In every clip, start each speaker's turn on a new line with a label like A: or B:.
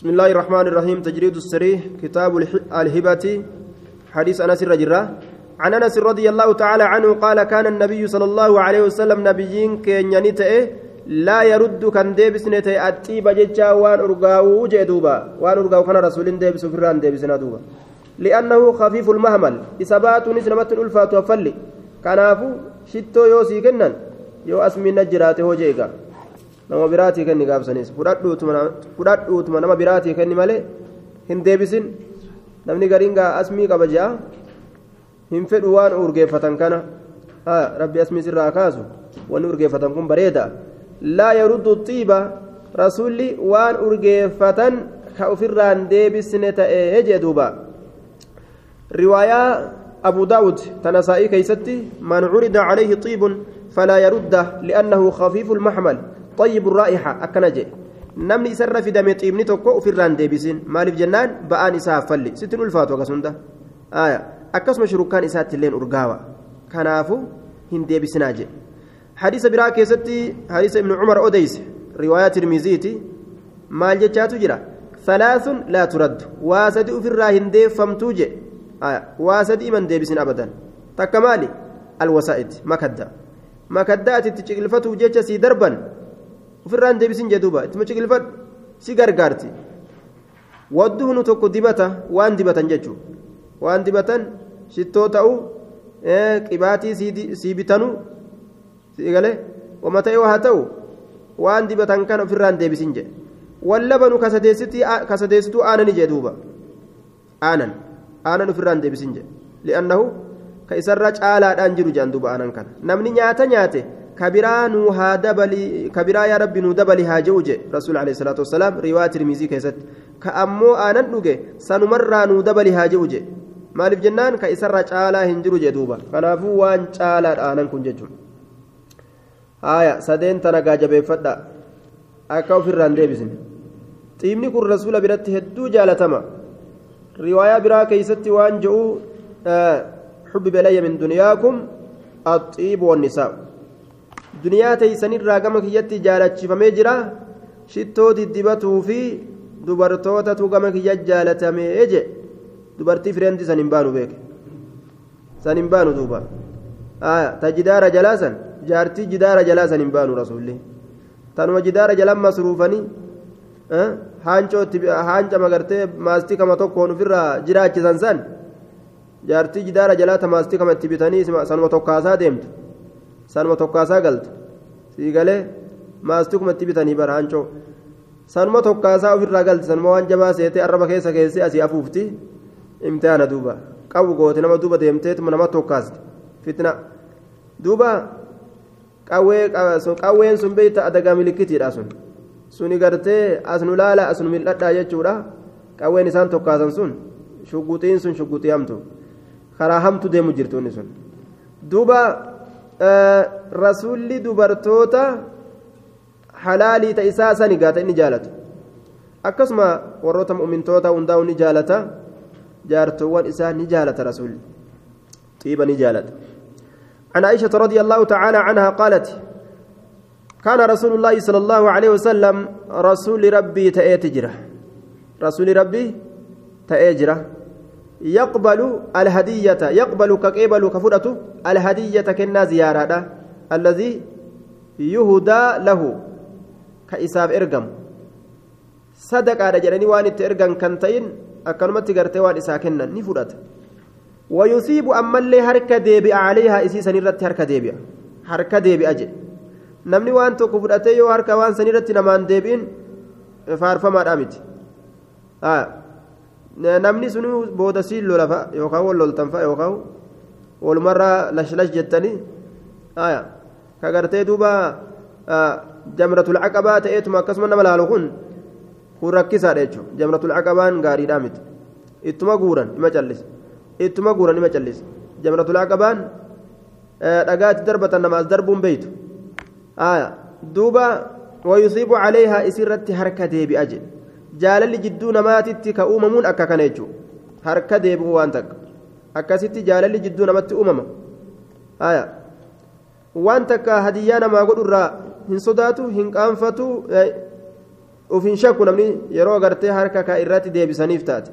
A: بسم الله الرحمن الرحيم. تجريد السريح كتاب الهبة حديث أنس الرجرة. عن أنس رضي الله تعالى عنه قال كان النبي صلى الله عليه وسلم نبيين كينياني لا يرد كان ديبس نتي الطيب جتشا وان أرقاو جدوبا وان أرقاو كان رسول ديبس فران ديبس ندوبا لأنه خفيف المهمل. إصابات نسلمة الألفات وفلي كنافو شتو يوسي كنن. يو أسمي نجرات هو nama biraatii kenni gaabsanis fudhadhuutuma nama biraatii kenni malee hin deebisin namni gariin asmii qaba jea hin fedhu waan urgeeffatan kana rabbi asmii sirraa kaasu wanni urgeeffatan kun bareeda laa yaruddu xiiba rasulli waan urgeeffatan ka ofirraan deebisne ta'e jee duuba riwaayaa أبو داود تنسائي كيستي من عرض عليه طيب فلا يرده لأنه خفيف المحمل طيب الرائحة أكنجي namni isarra fidame xiibni tokko ofirraan deebisin maaliif jennaan ba'aan isaa falli sittin ulfaatu akkasunda akkasuma shurukaan isaatti illeen urgaawa kanaafu hin deebisinaa jedhe hadiisa biraa keessatti hadiisa ibnu cumar odeyse riwaayaa tirmiziiti maal jechaatu jira salaasun laa turaddu waa sadi ofirraa hin deeffamtuu jedhe waa sadi iman deebisin abadan takka maali alwasaa'id makadda makadda ati itti ciqilfatuuf jecha sii darban ofirraan deebisin jedhuuba ittuma ciqilfadhu si gargaarti wadduhnu tokko dibata waan dibatan jechuun waan dibatan shittoo ta'uu qibaatii sii bitanuu sii galee wama ta'e haa ta'u waan dibatan kan ofirraan deebisin jedhe wallabanu kasadeessituu aanani jedhuuba aanan aanan ofirraan deebisin jedhe li'annahu ka isarra caalaadhaan jiru jedhan duuba aanan kana namni nyaata nyaate. كبرا نوها دبلي كبرا يا ربي نو دبلي هاجوج رسول عليه الصلاه والسلام روايه ترمذي كيست كأمو آنن nuu dabali haa je'u je maaliif jennaan ka isarra caalaa hin jiru je duuba kanaafuu waan caalaadha aanan kun jechuun haaya sadeen tana gaajabeeffadha akka ofirraan deebisin xiibni kun rasuula biratti hedduu jaalatama riwaayaa biraa keeysatti waan je'u حبب إلي من دنياكم الطيب والنساء duniyaa teeysanirraa gama kiyyatti jaalachifamee jira shittoo diddibatuu fi dubartootatu gama kiyya jaalatamee je dubartii fireenti san hin baanu beeke san hin baanu duuba ta jidaara jalaa san jaartii jidaara jalaa san hin baanu rasuulli tanuma jidaara jalan masruufanii haanca magartee maastikama tokkoon ofirraa jiraachisan san jaartii jidaara jalaa ta maastikama itti bitanii sanuma tokkaasaa deemtu sanuma tokkaasaa galtu sii galee maastikuma itti bitanii bara hancoo sanuma tokkaasaa ofirraa galti sanuma waan jabaa seetee arraba keessa keessee asii afuufti imtihaana duuba qabu goote nama duuba deemteetuma nama tokkaasti fitna duuba qawween sun beeyta adagaa milikkitiidha sun suni gartee as nu laala as nu mil'adhaa jechuudha qawween isaan tokkaasan sun shugguxiin sun shugguxii hamtu karaa hamtu deemu jirtuunni sun duuba rasuulli dubartoota halaalii ta isaa sani gaata inni jaalatu akkasuma warroota mu'mintoota hundaa'u ni jaalata jaartowwan isaa ni jaalata rasuulli xiiba ni jaalata عن عائشة رضي الله تعالى عنها قالت كان رسول الله صلى الله عليه وسلم رسول ربي تأتجره رسول ربي تأجره يقبل الهدية يقبل كقبل كفرته الهدية كنا زيارة الذي يهدى له كإساف إرقم. صدق على جرني وان إرقم كنتين أكنمت قرتي وان إساكنا نفرت. ويصيب أما اللي هركة ديبئة عليها إسي سنيرت هركة ديبئة هركة ديبئة أجل namni waan tokko fudhatee yoo harka waan sanirratti namaan deebi'in namni sun booda siin lolafa yookaan wal loltanfa yookaan walumarraa lashlash jettanii ka gartee duuba jamratul caqabaa ta'eetuma akkasuma nama laalu kun kun rakkisaadha jechuudha jamratul caqabaan gaariidhaa miti ittuma guuran ima callisa ittuma guuran ima callisa jamratul caqabaan dhagaatti darbatan namaas darbuun beeytu duuba wayusiibu calayhaa isirratti harka deebi'a jedhe jaalalli jidduu namaatitti ka uumamuun akka kana jechuudha harka deebi'u waan takka akkasitti jaalalli jidduu namatti uumama waan takka hadiyyaa namaa godhurraa hin sodaatu hin qaanfatu ufiin shakku namni yeroo gartee harka kaa irratti deebisaniif taate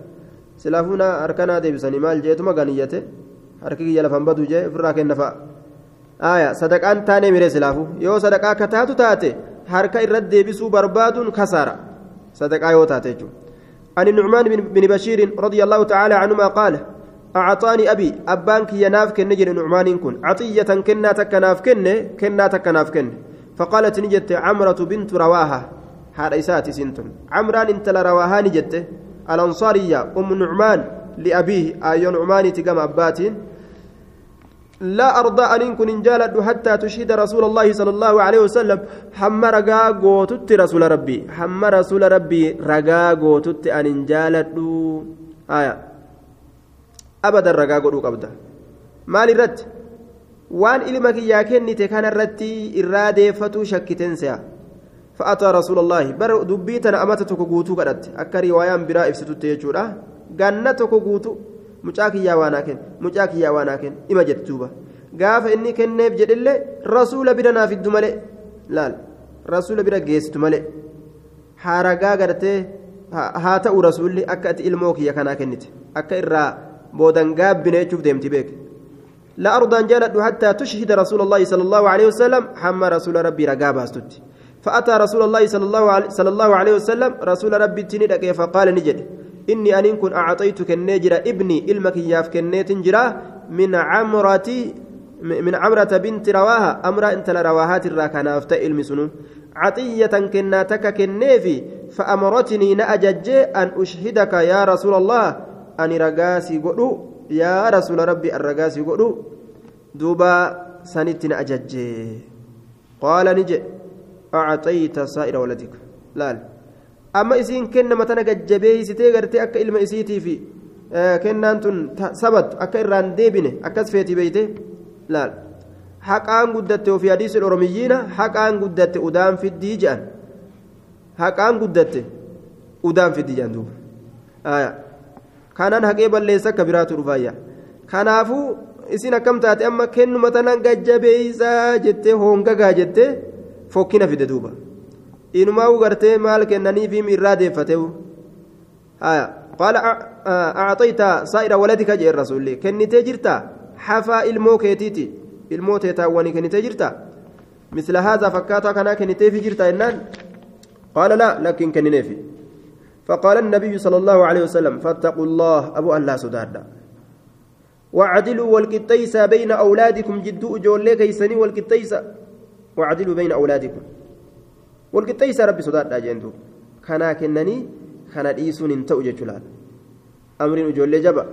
A: silaafuu harkanaa deebisanii maal jeetuma ganiyyate harki kiyya lafan badu jee ofirraa kenna fa'a aya sadaqaan taanee miree silaafu yoo sadaqaa akka taatu taate harka irratti deebisuu barbaaduun kasaara yoo taate jechuudha عن النعمان بن بشير رضي الله تعالى عنهما قال أعطاني أبي أبان كي يناف كن نجر نعمان كن. عطية كنا تكناف كن كنا تكناف كن فقالت نجت عمرة بنت رواها هذا إساتي سنتم. عمران انت لرواها نجت. الأنصارية أم نعمان لأبيه. أي نعمان تقام أباتين. لا أرضى أن كن جالد حتى تشهد رسول الله صلى الله عليه وسلم. حم رقا قوتت رسول ربي. حم رسول ربي رقا قوتت أن جالد آية. أبدا رقا قوتو قبدا مال الرد وان إلمك يا كنت كان الرد إرادة فتو شكتن سيا. فأتى رسول الله. بر دبيتنا أمتتك قوتو قدت أكا رواية برا إفستو تيجورا قنتك قوتو mucaa kiyyaa waanaa kenn mucaa kiyyaa waanaa kenn ima jette duuba gaafa inni kenneef jedhillee rasuula bira naaf iddu malee laal rasuula bira geessitu malee haaragaa gartee haa ta'u rasuulli akka ati ilmoo kiyya kanaa kennite akka irraa boodan gaabbine jechuuf deemti beek أرضى أن جلد حتى تشهد رسول الله صلى الله عليه وسلم حمى رسول ربي رقابة استت فأتى رسول الله صلى الله عليه, وسلم رسول ربي تنيدك فقال نجد إني أن كن أعطيتك النجرة ابني إلمك ياف كنيت جرا من عمرة من عمرة بنت رواها. أمرا إنت لرواهات الراكنا أفتى المسنو عطية كناتك كنيفي فأمرتني نأجج أن أشهدك يا رسول الله. أن رقاسي قلو يا رسول ربي الرقاسي قلو دوبا سنتنا أجج قال نجي أعطيت سائر ولدك. لا, لا. Amma isiin kennama tana gajjabeeysitee gartee akka ilma isiitii fi kennaan tun sabat akka irraan deebine akkas feeti beeyte laal haqaan guddatte ofii hadiisul oromiyyiina haqaan guddatte udaan fiddii jedhan haqaan guddatte udaan fiddii jedhan duuba kanaan haqee balleessa akka biraatu dhufaayya kanaafuu isin akkam taate amma kennuma tana gajjabeeysaa jettee hoongagaa jettee fokkina fide duuba inumaa gartee maal kennaniifi irraa deeffateewu qaala acxayta saa'ira waladika jee rasuulli kennitee jirta hafaa ilmoo keetiiti ilmoo teetaawwanii kennitee jirta misla haadha fakkaataa kanaa kenniteefi jirta jennaan qaala laa lakkin kennineefi فقال النبي صلى الله عليه وسلم فاتقوا الله أبو الله سدادا وعدلوا والقطيس بين أولادكم جدوا جولي كيسني والقطيس وعدلوا بين أولادكم walqixxeeysa rabbi sodaadhaa jeentu kanaa kennanii kana dhiisuun hin ta'u jechuudhaan amriin ijoollee jaba?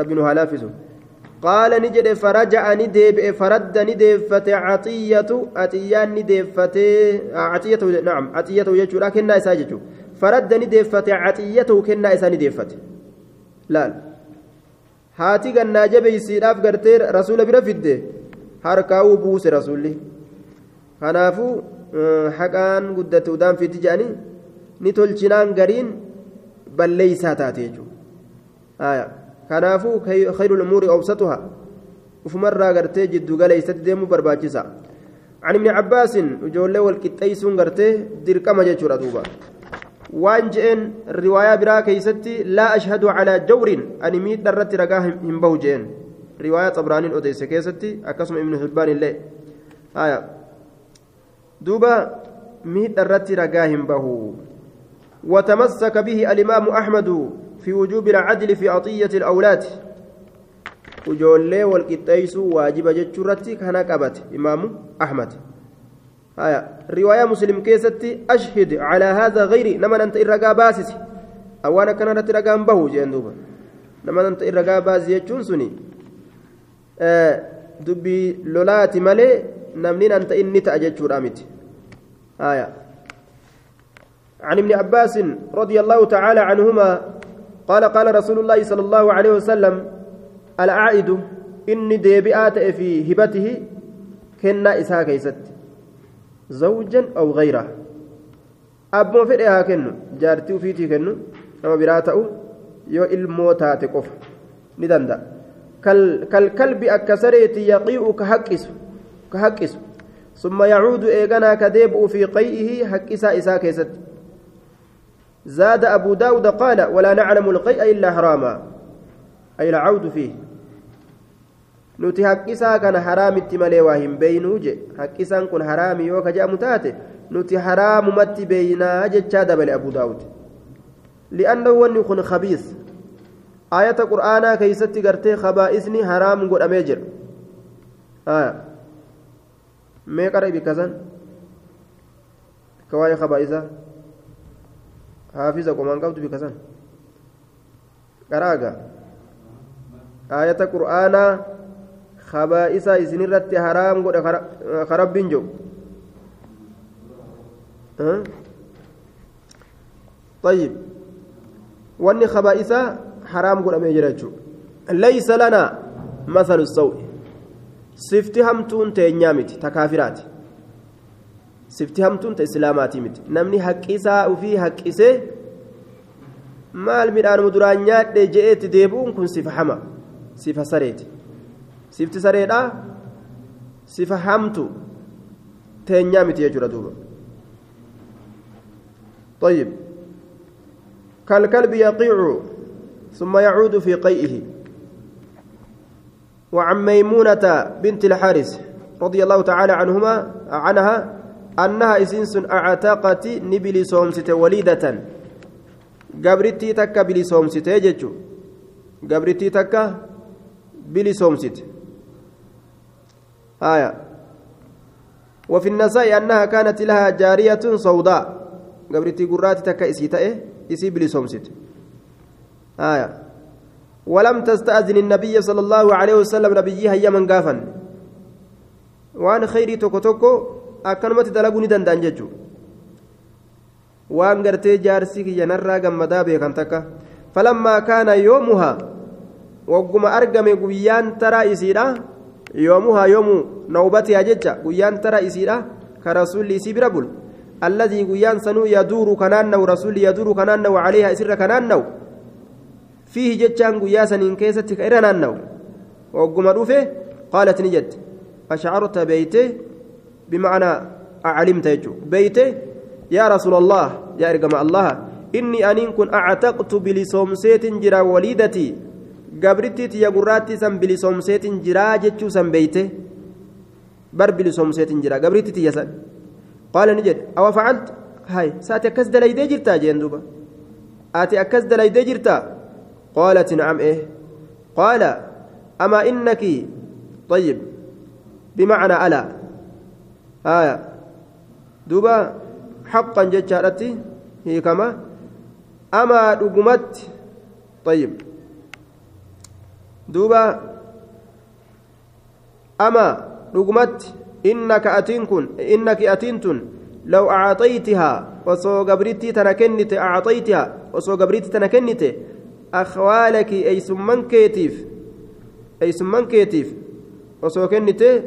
A: Rabbi nu haa laaffisu qaala ni jedhe faraja'a ni deebi'e faradda ni deeffate caxiyyatu axiyaan ni deeffatee caxiyyatu naam caxiyyatu jechuudha kennaa isaa jechuudha faradda ni deeffate caxiyyatu kennaa isaa ni deeffate. Laal. Haati gannaa jabeeysiidhaaf gartee rasuula bira fidde harkaa'uu buuse rasuulli. Kanaafuu haqaan guddate udaan fiti jedhanii ni tolchinaan gariin balleeysaa taate jechuudha kanaafuu khayrul umuuri awsatuha ufumarraa gartee jiddu galeeysatti deemuu barbaachisa عن ابن عباس وجولة والكتايسون قرته درقم جيتشورا دوبا وان جئن رواية برا كيستي لا أشهد على جور أن ميت درت رقاه هم بو جئن رواية طبراني أديس كيستي أكسم ابن حبان الله دوبا ميت الرت رقاهم به وتمسك به الإمام أحمد في وجوب العدل في عطية الأولاد. وجولي والقطيس واجب جتشرتي كان قبت إمام أحمد. آية رواية مسلم كيستي أشهد على هذا غيري نما أنت إرقا باسس أوانا كان رقا به جين دوبا. نما أنت إرقا باس يجون سني. آه دبي لولاتي مالي نمنين أنت إني تأججور أمت آية عن ابن عباس رضي الله تعالى عنهما قال قال رسول الله صلى الله عليه وسلم العائد إني ديبئات في هبته كنا إسها كيست. زوجا أو غيره. أبو فئها كنو جارتي وفيتي كنو أما براته يو الموتات قف. ندندا كالكلب أكسريت يقيء كهكس كهكس ثم يعود إيغانا كديب في قيئه حكسا إسا كيست زاد أبو داود قال ولا نعلم القيء إلا حراما أي العود فيه kana haraamitti malee waa hin beeynuu je haqqisaan kun haraami yoo ka jedhamu taate nuti haraamumatti beeynaa jechaa dabale abu daawud li'annahu wanni kun khabiis ayata qur'aanaa keeysatti gartee kabaa'isni haraam godhamee jira mee qara bikkasan ka waa'ee kabaa'isaa haafiza qomaan qabdu bikkasan qaraaga ayata qur'aanaa kabaa'isa isinirratti haraam godhe karabbiin jiru طيب واني خبائثا حرام قول أمي ليس لنا مثل السوء سفتي همتون تنيامت تكافرات سفتي همتون تإسلامات مت نمني حقيسا وفي حقيسه maal midhaan muduraan nyaadhe je'eetti deebi'uun kun sifa hama sifa sareeti sifti sareedha sifa hamtu teenyaa miti jechuudha duuba طيب كالكلب يقيع ثم يعود في قيئه وعن ميمونة بنت الحارث رضي الله تعالى عنهما عنها أنها إسنس أعتقت نبلي صومست وليدة. قبرتي تكا بلي صومست يجتشو قبرتي تكا بلي صومست آية. وفي النساء أنها كانت لها جارية سوداء. قبرتي قراتي تكا إسي تأه إسي بلي صومست آية. ولم تستأذن النبي صلى الله عليه وسلم نبيها يمن قافا وأن خيري توكو توكو أكنمت دلقوني دندان ججو waan gartee jaarsi kiyya narraa gammadaa beekan takka falammaa kaana yoomuhaa wagguma argame guyyaan taraa isiidha yoomuhaa yoomu nawbatihaa jecha guyyaan taraa isiidha ka rasuulli isii bira bul alladii guyyaan sanuu yaduuru kanaannahu rasuulli yaduuru فيه جتان قيا سنين كيست كإرنا النو وقم روفه قالت نجد أشعرت بيته بمعنى أعلمت يجو. بيته يا رسول الله يا إرقم الله إني أنين كن أعتقت بلسومسيت جرا وليدتي. قبرتي تيا قراتي سن بلسومسيت جرا جتشو سن بيته. بر بلسومسيت جرا قبرتي تيا سن قال نجد أو فعلت؟ هاي ساتي أكس دليدي جرتا جندوبا آتي أكس دليدي جرتا. قالت نعم إيه؟ قال أما إنك طيب بمعنى ألا. آية. دوبا حقا جتشارتي هي كما أما دقمت طيب. دوبا أما دقمت إنك أتنكن إنك أتنتن لو أعطيتها وصو قبرتي تنكنت أعطيتها وصو قبرتي تنكنت سمن كيتيف أي سمن كيتيف وصو كنتي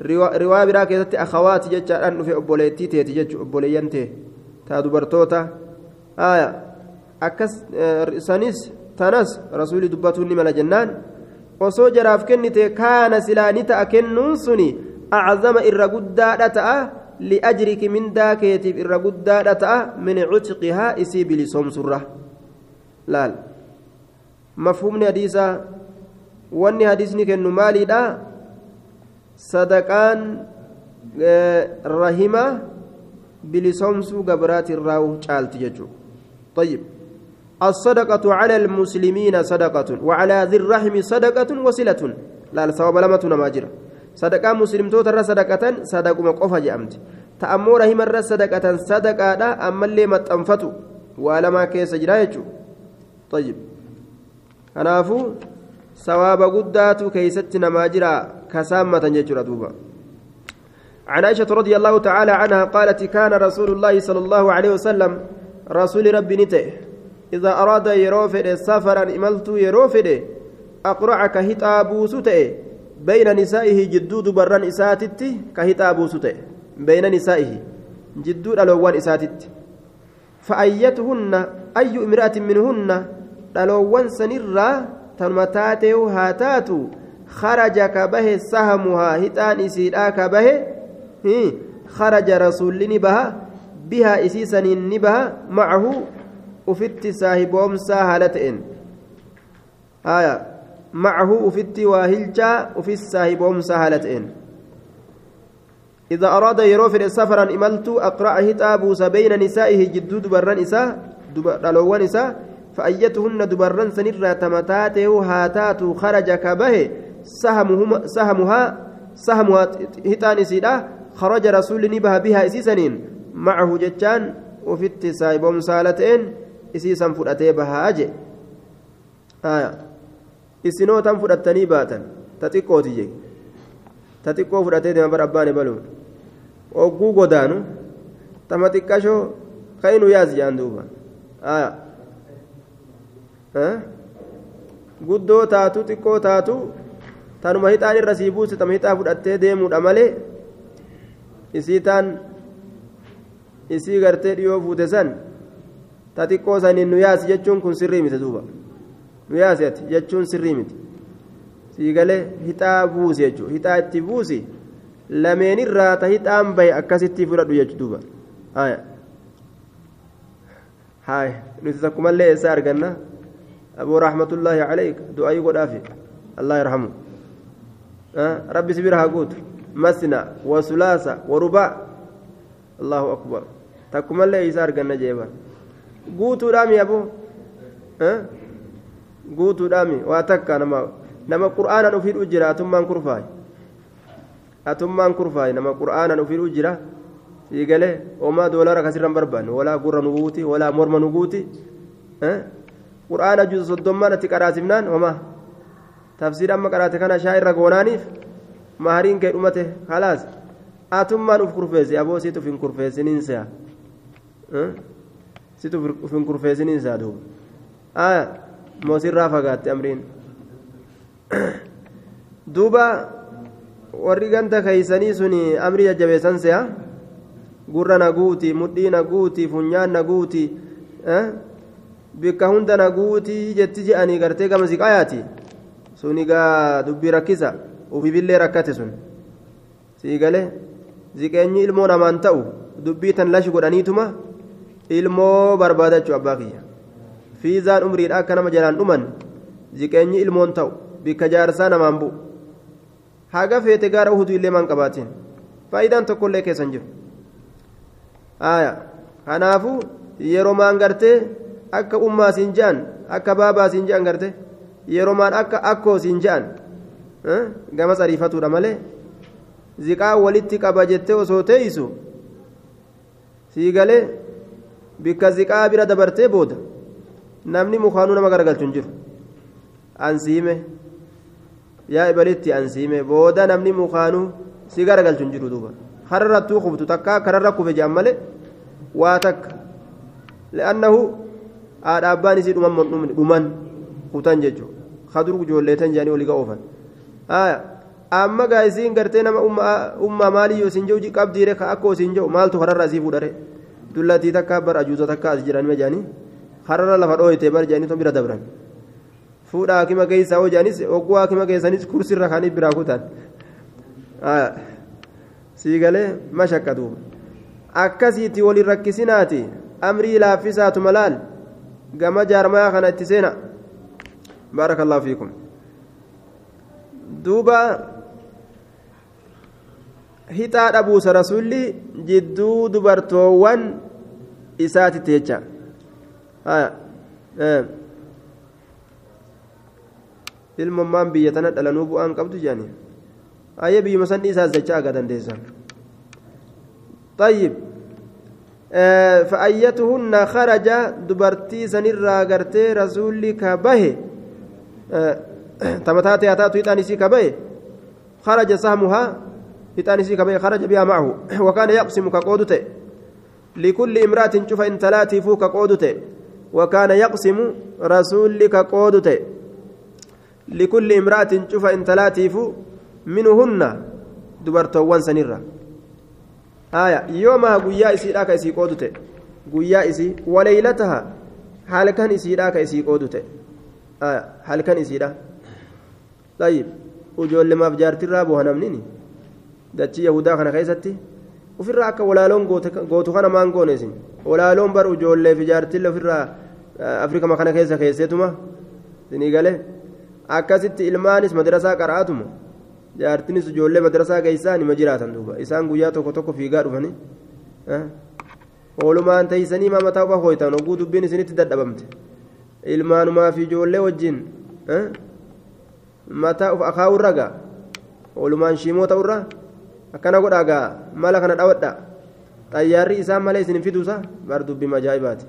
A: riwaa biraa keessatti akhawaati jechaadhaan dhufe obboleettii teeti jechu obboleeyyan tee taa dubartoota aya akkas sanis tanas rasuuli dubbatuun ni mala jennaan osoo jaraaf kennite kaana silaa ni ta'a kennuun suni aczama irra guddaadha ta'a liajriki mindaa keetiif irra guddaadha ta'a min cutqihaa isii bilisoomsurra laal. Mafhumni hadiisaa wanni hadiisni kennu maaliidha? Sadaqaan rahima bilisoomsuu gabraati irraa caalti jechuudha. طيب الصدقة على المسلمين صدقة وعلى ذي الرحم صدقة وصلة لا الثواب لما تنماجر صدقة مسلم توتر صدقة صدق مقفة جأمت تأمو رحم صدقة صدقة أما اللي ما تنفتو ولما كيس جرايتو طيب. كنافو ثواب قدات كيست نماجرا كسامة يجرى دوبا. عن عائشة رضي الله تعالى عنها قالت كان رسول الله صلى الله عليه وسلم رسول ربي نته إذا أراد يروفد سفرا إملت يروفد أقرع كهتا بوسته بين نسائه جدود بران إساتت كهتا بوسته بين نسائه جدود ألوان إساتت. فأيتهن أي امرأة منهن ألوان سنرا تنمتاته هاتاتو خرج كبه سهمها هتان إسيدا كبه خرج رسول بها بها إسيسا نبها معه أفت صاحبومسا هالتين آية معه أفت واهلجا أفت صاحبومسا هالتين إذا أراد يروفر سفرا إملت أقرأ هتابوس بين نسائه جدود بران إساء دلوان إساء فأيتهن دبران سنرى تمتاته هاتات خرج كبه سهمها سهمها سهمها هتان إسيدا خرج رسول نبها بها إسيسنين معه جتان وفي التسايبهم سالتين إسيسا فرأتي بها أجي. آية. إسنو تم فرأتني باتا. تتقوتي جي تتقو فرأتي دم برباني بلون godaanu tama xiqqashoo ka'inu yaas jedhan duuba guddoo taatu xiqqoo taatu tanuma hixaan irra sii buuse tama hixaa fudhattee deemuudha malee isii taan isii gartee dhiyoo fuute san ta xiqqoo saniin nu yaasi jechuun kun sirrii miti duuba nu yaasi ati jechuun sirrii miti sii galee hixaa buusi jechuudha hixaa itti buusi. lameenirraa tahixaan bahe akkasitti fudhadhu jechuudha haya haya nuti takkumallee eessaa arganna abuu raaxmatullaahi calayk du'aayii godhaafi allah yarhamu rabbi si bira haa guutu masna wasulaasa warubaa allahu akbar takkumallee eessaa arganna jeeba guutuudhaami abuu guutuudhaami waa takka nama nama qur'aanaan ufiidhu jira atummaan kurfaayi atummaan kurfaaye nama qur'aanaan ufiidhu jira sii galee homaa doolara kasirran barbaanne walaa gurra nu guuti walaa morma nu guuti qur'aana juusa soddommaan atti qaraasifnaan homaa tafsiira amma qaraate kana shaa irra goonaaniif mahariin kee dhumate halaas atummaan uf kurfeesse aboo siit uf hin kurfeessiniin se'a. Siit uf hin kurfeessiniin se'a duuba aya moosirraa fagaatte amriin. Duuba warri ganda keeysanii sun amri jajjabeessan se'a. Gurra na guuti mudhii na guuti funyaan na guuti bikka hunda na guuti jetti je'anii gartee gama siqaayaati sun egaa dubbii rakkisa. Ufiifillee rakkate sun. Sii galee ziqeenyi ilmoo namaan ta'u dubbii tan lashi godhaniituma ilmoo barbaadachuu abbaa kiyya. Fiizaan umriidha akka nama jalaan dhuman ziqeenyi ilmoon ta'u bikka jaarsaa namaan bu'u. Haga feete gaara uhudu illee maan qabaatiin. Faayidaan tokkollee keessan jiru. Kanaafuu yeroo maan gartee akka ummaa siin je'an akka baabaa siin je'an gartee yeroo maan akka akkoo siin je'an gama sariifatuudha malee ziqaa walitti qaba jettee osoo teeysu sii galee bikka ziqaa bira dabartee booda namni mukaanuu nama garagalchu hin jiru ansiime. yaa ibalitti ansiime booda namni mukaanuu si garagalchu hin jiru duuba hararrattuu kubtu takka kararra kufe jedhan malee waa takka li'annahu haadha abbaan isii dhuman dhuman kutan jechuudha kadur ijoolleetan jedhanii olii oofan amma gaa isiin gartee nama ummaa maaliyyoo isin jiru qabdiire ka akkoo isin jiru maaltu kararra asii fuudhare dullatii takka bar ajuuza takka as jiran jedhanii hararra lafa dhooyte bar jedhanii bira dabran. fuudha hakima keeysaa hojaanis ogguu hakima keessanis kursirra kaanii biraa kutan sii galee mashakka duuba akkasiitti waliin rakkisinaati amrii laaffisaatu malaal gama jaarmaa kana itti seena baarakallahu fiikum duuba hixaa dhabuusa rasulli jidduu dubartoowwan isaatitti jecha ilmummaan biyya tana dhalanuu bu'aan qabdu jedhani ayya biyyuma san dhiisaas jecha aga dandeessan طيب فأيتهن خرج دبرتي سنرا غرتي رسولي كبه تمتاتي أتاتو يتانسي كبه خرج سهمها يتانسي كبه خرج بها معه وكان يقسم كقودته لكل امرأة شوف إن تلاتي فوق كقودته وكان يقسم رسولي كقودته لكل امرأة شوف إن تلاتيف منهن دبرتوان سنرة لاك إسي قودته قويا إسي وليلتها حال كان إسي لاك إسي قودته آية حال كان إسي لاك طيب وجول لما بجارت الرابو هنمنيني دتشي يهودا كان خيستي ofirraa akka walaaloon gootu kana maan goone isin walaaloon bar ijoollee fi jaartille ofirraa afrikama kana keessa keesseetuma isinii galee akkasitti ilmaanis madarasaa qara'atuma jaartinis ijoollee madarasaa geessaa nima jiraatan duuba isaan guyyaa tokko tokko fiigaa dhufanii oolumaan teeysanii maa mataa ubaa hooytan oguu dubbiin isinitti dadhabamte ilmaanumaa fi ijoollee wajjin mataa uf akaawurra gaa oolumaan shiimoo ta'urra akkana godhaa gaa mala kana dhawadha xayyaarri isaan malee isin fiduusa bar dubbii majaa'ibaati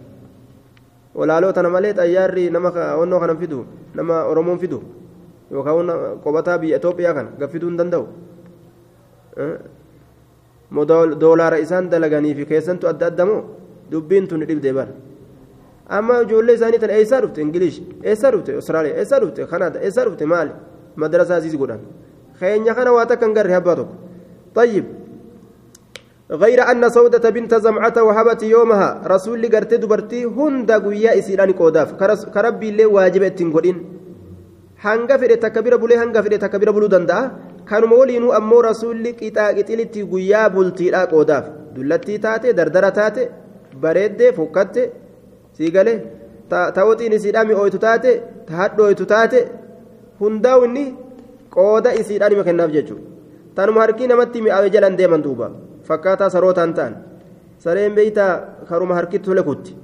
A: walaaloo tana malee xayyaarri nama onnoo kana fidu nama oromoon fidu yookaan qobataa biyya Itoophiyaa kana gaffiduu hin danda'u doolaara isaan dalaganii fi keessantu adda addamoo dubbiin tun dhibdee bara amma ijoollee isaanii tan eessaa dhufte ingilish eessaa dhufte austraaliyaa eessaa dhufte kanaada eessaa dhufte maali madarasaa asiis godhan keenya kana waa takka hin garre abbaa tokko طيب غير أن سودة بنت زمعة وهبت يومها رسول قرتي دبرتي هند قويا إسيراني قوداف كربي اللي واجبة تنقلين hanga fedhe takka bira bulee hanga fedhe takka bira buluu danda'a kanuma waliinuu ammoo rasuulli qixaa qixilitti guyyaa bultiidhaa qoodaaf dullattii taate dardara taate bareeddee fokkatte sii galee ta'oxiin isiidhaa mi'ooytu taate ta hadhooytu taate hundaa'u inni qooda isiidhaan hima kennaaf jechuudha tanuma harkii namatti mi'aawe jalan deeman duuba fakkaataa sarootaan ta'an sareen beeytaa karuma harkitti tole kutti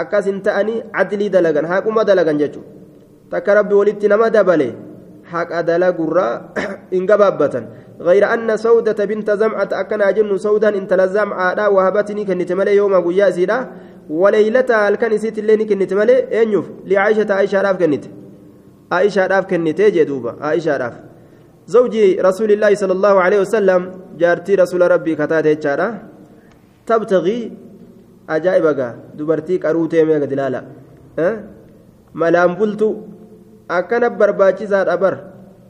A: akkas hin ta'anii adlii dalagan haquma dalagan jechuudha. Takka rabbi walitti nama dabale haqa dalagurraa hin gabaabbatan غير أن سودة بنت زمعة أكن أجن سودا إن تلزم عادا وهبتني كنت ملي يوم قيا سيدا وليلتها الكن سيت اللي كنت ملي أنيف لعائشة عائشة راف كنت عائشة راف كنت جدوبة عائشة راف زوجي رسول الله صلى الله عليه وسلم جارتي رسول ربي كتاتي جارة تبتغي أجائبك دبرتي كروتي ميغا دلالا أه؟ ملام بلتو akkana barbaachisaadha bar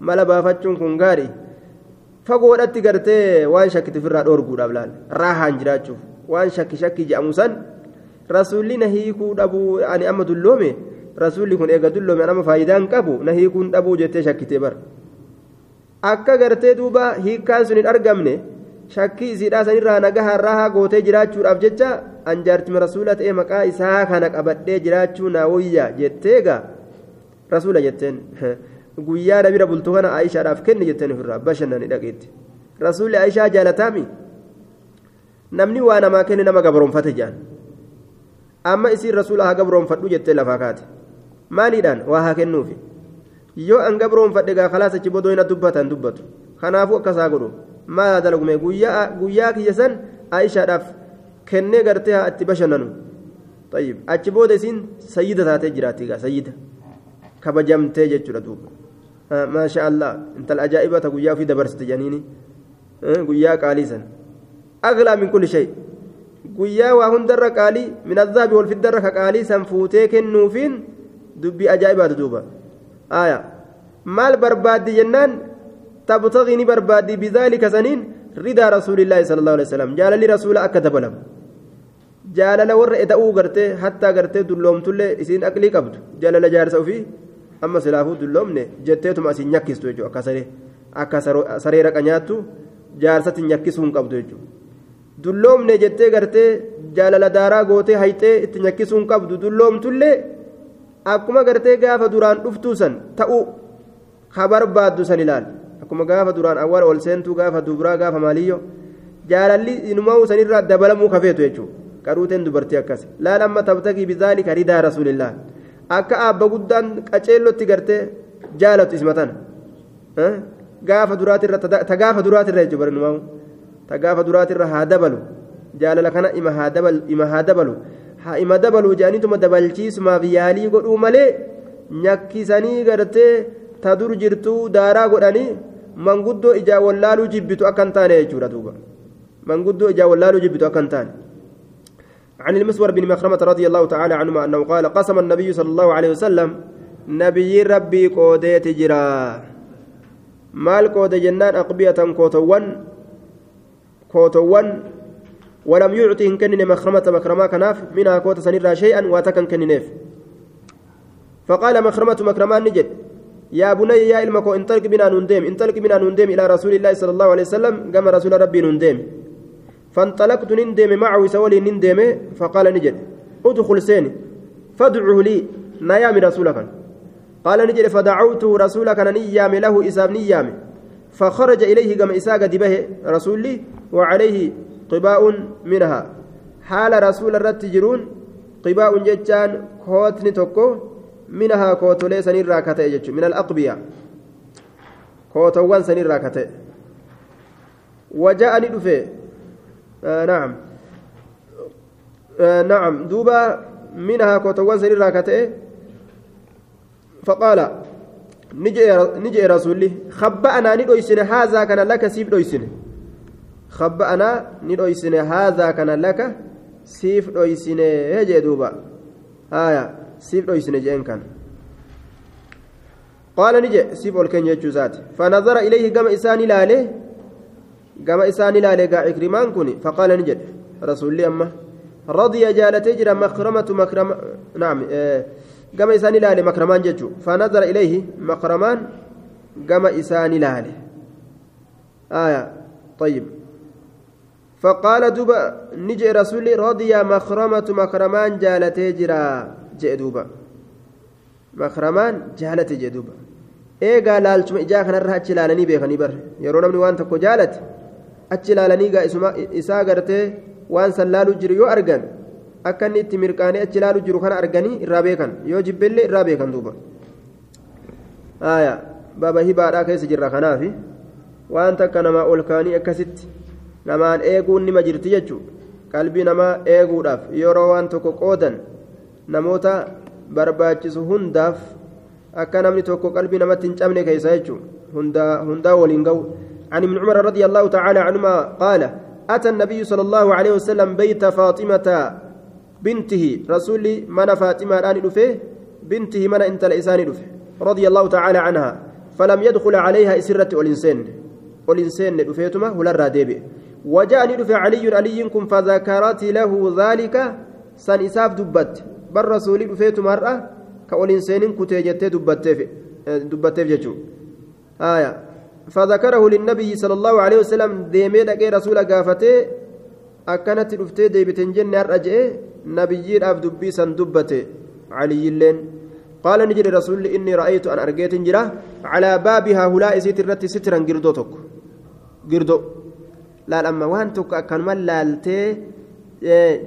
A: mala baafachuun kun gaarii fagoodhatti gartee waan shakkiti ofirraa dhoorguudhaaf laal raahaan jiraachuuf. Waan shakki shakki jedhamu san rasuulli na hiikuu dhabuu ani amma dulloome rasuulli kun eega dulloome amma faayidaan qabu na hiikuun dhabuu jettee shakkitee bar. Akka gartee duuba hiikkaan sun hin argamne shakkii isiidhaa sanirraa nagahaan raahaa gootee jiraachuudhaaf jecha an jaartima rasuula ta'e maqaa isaa kana qabadhee jiraachuu naa wayya jetteegaa rasuula jetteen guyyaa nabira bultu kana aayishaadhaaf kenni jetteen ofirraa bashannani dhaqeetti rasuulli aayishaa jaalataami namni waa namaa kenne nama gabroonfate jedhan amma isiin rasuula haa gabroonfadhu jettee lafaa kaate maaliidhaan waa haa kennuufi yoo an gabroonfadhe gaa kalaas achi bodoo hin dubbatan dubbatu kanaafuu akkasaa godhu maal dalagume guyyaa kiyya san aayishaadhaaf kennee gartee haa itti bashannanu طيب isiin sayyida taatee jiraatti gaa sayyida kabajamtee jechuudha duuba maasha allah intal ajaa'ibata guyyaa ofii dabarsite janiini guyyaa qaalii san aglaa min kulli shay guyyaa waa hundarra qaalii min azaabi wal fiddarra ka qaalii san fuutee kennuufiin dubbii ajaa'ibaatu duuba aya maal barbaaddi jennaan tabtaqii ni barbaaddi bidaalika saniin ridaa rasuulillaahi sala allahu alaihi wasalam jaalalli rasuula akka dabalamu jaalala warra eda'uu gartee hattaa gartee dulloomtullee isiin aqlii qabdu jaalala jaarsa ofii amma silaafuu dulloomne jetteetuma asiin nyakkistu jechuudha akka saree akka saree raqa nyaattu jaarsatti nyakkisuu hin qabdu jechuudha dulloomne jettee gartee jaalala daaraa gootee hayxee itti nyakkisuu hin qabdu dulloomtullee akkuma gartee gaafa duraan dhuftuu san ta'uu ka barbaaddu san ilaal akkuma gaafa duraan awwaal ol seentuu gaafa dubraa gaafa maaliyyo jaalalli inumaa sanirraa dabalamuu kafeetu jechuudha. qaruuteen dubartii akkas laal amma tabtagii bizaalika ridaa rasuulillah akka aabba guddaan qaceellotti gartee jaalatu ismatan gaafa duraatirra ta gaafa duraatirra jechuudha barnumaa ta gaafa duraatirra haa dabalu jaalala kana ima haa dabalu ima haa dabalu haa ima dabalu jedhaniituma dabalchiisumaaf yaalii godhuu malee nyakkisanii gartee ta dur jirtuu daaraa godhanii manguddoo ijaa wallaaluu jibbitu akka taane jechuudha duuba manguddoo ijaa wallaaluu jibbitu akka taane عن المسور بن مخرمة رضي الله تعالى عنهما أنه قال قسم النبي صلى الله عليه وسلم نبي ربي قوديت جرا. مال قود جنان أقبية كوتوان كوتوان ولم يعطهم كنن مخرمة مكرما كناف منها كوت سنرا شيئا واتكن كننيف فقال مخرمة مكرمان نجد يا بني يا إلمكو انطلق بنا نندم. انطلق بنا نندم إلى رسول الله صلى الله عليه وسلم كما رسول ربي نندم. فانطلقت نندم معه سولي نندم فقال نجد ادخل سيني فادعه لي نيام رسولك. قال نجد فدعوته رسولك نيام له إساب نيام. فخرج إليه كما إساق دبه رسولي وعليه قباء منها. حال رسول الرت جرون قباء ججان كوتني توكو منها كوتولي سنير راكته من الأقبياء كوتوان سنير راكته وجاءني دفه نعم. آه نعم. دوبا منها كوتوان سنير راكته. فقال نجي رسولي خبأنا ندويسن هذا كان لك سيف دويسن. خبأنا ندويسن هذا كان لك سيف دويسن. هجي دوبا؟ آية. سيف دويسن جين كان. قال نجي سيف والكن يجوزات فنظر إليه قام إساني لاله. قام إساني لاله قا إكرمان كوني فقال نجد رسول أما رضي جالتي جرى مكرمة مكرمة نعم آه قام إساني لاله مكرمان ججو فنظر إليه مكرمان قام إساني لاله آية طيب فقال دوبا نجي رسولي رضي مخرمة مكرمان جالتي جرى جئ دوبا مكرمان جالتي جئ دوبا eegaa laalchuma ijaa kanarra achi ilaalanii beekanii bar yeroo namni waan tokko jaalate achi ilaalanii gaa isaa gartee waan san laaluu jiru yoo argan akka inni itti mirqaanee achi laaluu jiru kana arganii irraa beekan yoo jibbeellee irraa beekan duuba baaba hibaadhaa keessa jirra kanaafi waan takka namaa ol kaanii akkasitti namaan eeguun nima jirti jechuun qalbii namaa eeguudhaaf yeroo waan tokko qoodan namoota barbaachisu hundaaf. akka namni tokko qalbii namatti hin cabne keessa jechuun hundaa waliin ga'u عن ابن عمر رضي الله تعالى عنهما قال أتى النبي صلى الله عليه وسلم بيت فاطمة بنته. رسول من فاطمة الآن دفه بنته من انت الإنسان دفه رضي الله تعالى عنها. فلم يدخل عليها إسرة والإنسان. والإنسان دفيتما ولا الرادب وجاءني دفع علي علي فذكرت له ذلك. سن إساف دبت. بل رسول دفيتما seenin kutee jettee dubbatteef jechuudha haaya فذكره للنبي صلى الله عليه وسلم ديمي دقي رسول قافتي أكنت دفتي ديبتن جنة أرجع نبيي أف دبي سن دبتي علي اللين قال نجد رسول إني رأيت أن أرجيت جرا على بابها هلاء سيت الرت سترا قردو تك قردو لا لما وان تك أكن ملالتي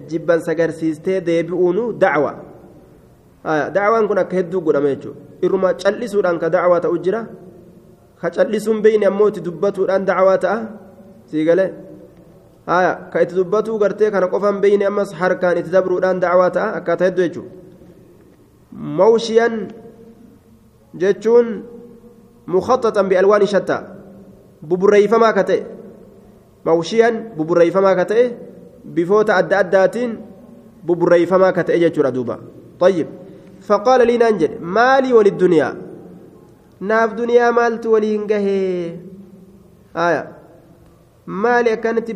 A: جبا سجرسيستي ديبئونو دعوة. dacwaan kun akka hedduu godhame jechuudha irruma callisuudhaan ka dacwaa ta'u sii galee haya ka itti dubbatuu gartee kana qofaan beeyne ammas harkaan itti dabruudhaan dacwaa ta'a akkaataa hedduu jechuudha mawshiyan jechuun mukhaxaxan bi'alwaan shattaa buburreeyfamaa ka ta'e mawshiyan buburreeyfamaa ka ta'e bifoota adda addaatiin buburreeyfamaa ka ta'e jechuudha duuba طيب فقال لي ننجل مالي وللدنيا ناف دنيا مالت ولينجه آية. مالي أكنت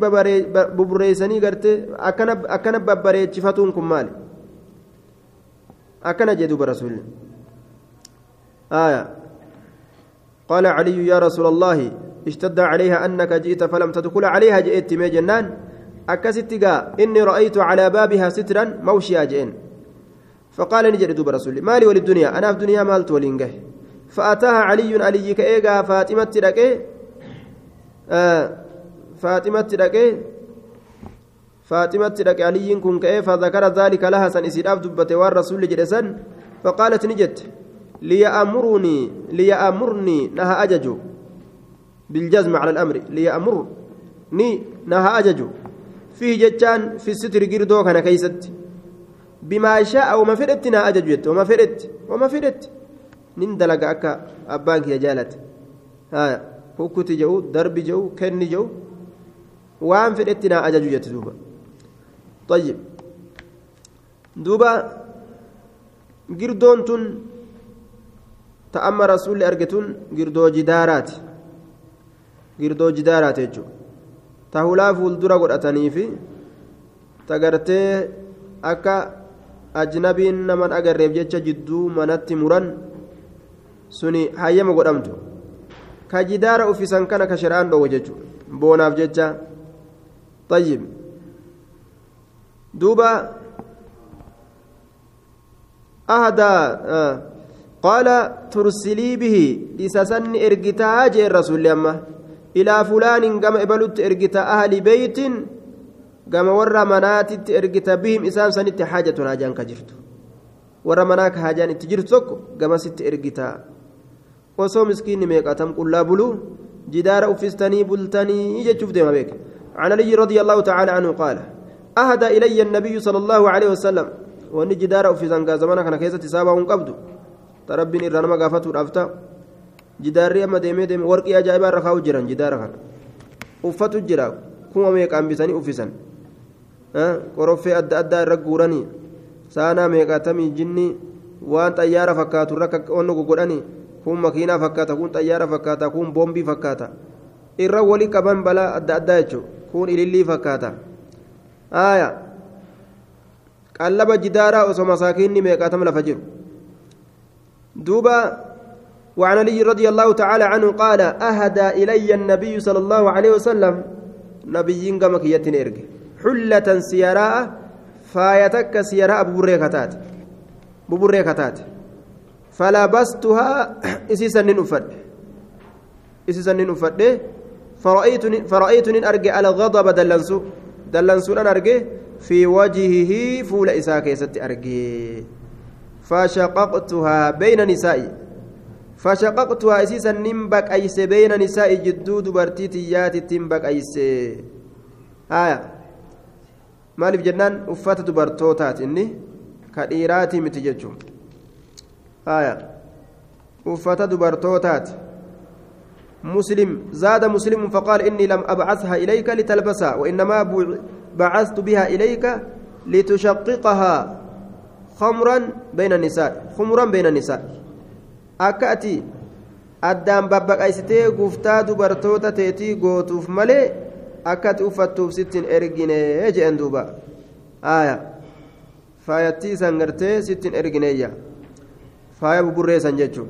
A: ببريسني قرت أكن أكن ببريتشفتونكم مالي أكن جدوب رسول آية. قال علي يا رسول الله اشتد عليها أنك جئت فلم تدخل عليها جئت مي جنان. أكستقا إني رأيت على بابها سترا موشيا جئن. فقال نجد دوب رسولي مالي وللدنيا أنا في الدنيا مالت ولينجه فأتاها علي علي كأيغا فاطمة تلقي آه فاطمة تلقي فاطمة تلقي علي كن كأي فذكر ذلك لها سن إسراف دبت والرسول جلسا فقالت نجد ليأمرني ليأمرني نها أججو بالجزم على الأمر ليأمرني نها أججو. فيه جتان في الستر قردو كان كيست بما شاء وما فدت نا أججت وما فدت وما فدت نندلق أكا أبانك يا جالت ها هكوتي جو دربي جو كني جو وان فدت نا أججت دوبا طيب دوبا قردون تن تأمى رسول أرجتون قردو جدارات قردو جدارات يجو تهولا فولدرا قد أتنيفي تقرتي أكا ajnabiin naman agarreef jecha jidduu manatti muran suni hayyama godhamtu. Ka jidaara uffisan kana ka shari'aan dhoowwe jechuudha. Boonaaf jecha. طيب دوبا أهدى آه قال ترسلي به إسسن إرقتا جاء الرسول أما إلى فلان كما إبلت إرقتا أهل بيت كما ورى منات إرقتا بهم إسان سنت حاجة هاجان كجرت ورى مناك هاجان تجرت كما ست إرقتا وصو مسكين ميقاتم قل لا بلو جدار أفستني بلتني يجتشوف ديما بيك عن علي رضي الله تعالى عنه قال أهدى إلي النبي صلى الله عليه وسلم وأن جدار أفسان زمانا كان كيسة سابا irraa nama gaafatuudhaaf ta'a jidaarri amma deemee deemee warqii ajaa'ibaa irra kaa'u jiran jidaara kana uffatu jira kuma meeqaan bisanii uffisan qoroffee adda addaa irra guuranii saanaa meeqaatamii jinni waan xayyaara fakkaatu irra wanni gogodhanii kun makiinaa fakkaata kun xayyaara fakkaata kun boombii fakkaata irra walii qaban balaa adda addaa jechuudha kun ilillii fakkaata aaya qallaba jidaaraa osoo masaakiinni meeqaatama lafa jiru. دوبا وعن علي رضي الله تعالى عنه قال أهدى إلي النبي صلى الله عليه وسلم نبيين كما كيتن إرقي حلة سيراء فايتك سيراء ببريكتات ببريكتات فلبستها إسيسا نفد إسيسا نفد فرأيتني فرأيتني أرجع الغضب دلنسو. دلنسو أنا أرجع في وجهه فول إساكي ست أرجع. فشققتها بين نسائي. فشققتها إسيسا نمبك أيس بين نسائي جدو دبرتي تيات تنبك أيس آية. maaliif jennaan uffata dubartootaati inni ka dhiiraatii miti jechuun haya uffata dubartootaati مسلم زاد مسلم فقال إني لم أبعثها إليك لتلبسها وإنما بعثت بها إليك لتشققها خمرا بين النساء خمرا بين النساء أكأتي babbaqaysitee guftaa dubartoota teetii gootuuf malee akkati uffattuuf sittin ergine jeen duuba aya faayattii isan gartee sittin ergineeyya faaya buburreessan jechuun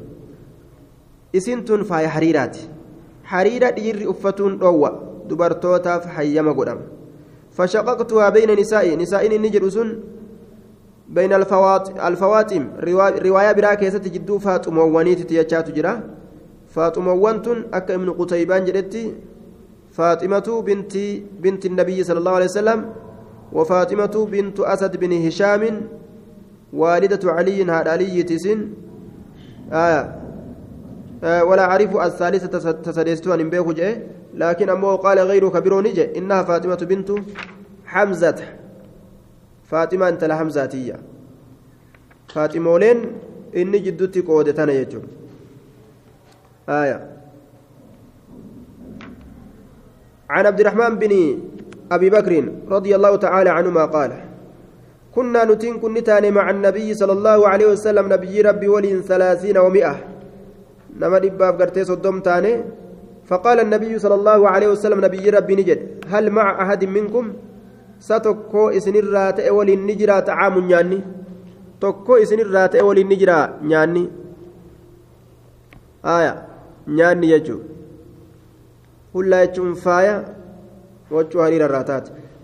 A: isin tun faaya hariiraati hariira dhiirri uffatuun dhoowwa dubartootaaf hayyama godhama fashaqaqtuhaa bayna nisaa'i nisaa'in inni jedhu sun بين الفواتم رواية برا كيست جدو فاطموانيت تيجات جرا فاطموان تن أك ابن قتيبان جدتي فاطمة بنت بنت النبي صلى الله عليه وسلم وفاطمة بنت أسد بن هشام والدة علي هذا علي تسن آية آه ولا أعرف الثالثة تسدستها من بيخ لكن أمه قال غير كبير نجي إنها فاطمة بنت حمزة. فاطمة أنت لحمزاتية فاطمولين إني جدتي قودتنا يجو. آية. عن عبد الرحمن بن أبي بكر رضي الله تعالى عنهما قال كنا نتين كنتان مع النبي صلى الله عليه وسلم نبي ربي ولين ثلاثين ومئة. نما دباب قرتي صدوم تاني. فقال النبي صلى الله عليه وسلم نبي ربي نجد هل مع أحد منكم؟ sa tokko isinirraa ta'e waliin ni jira xacaamu nyaanni tokko isinirraa ta'e waliin ni jira nyaanni aya nyaanni jechuun hullaa jechuun faaya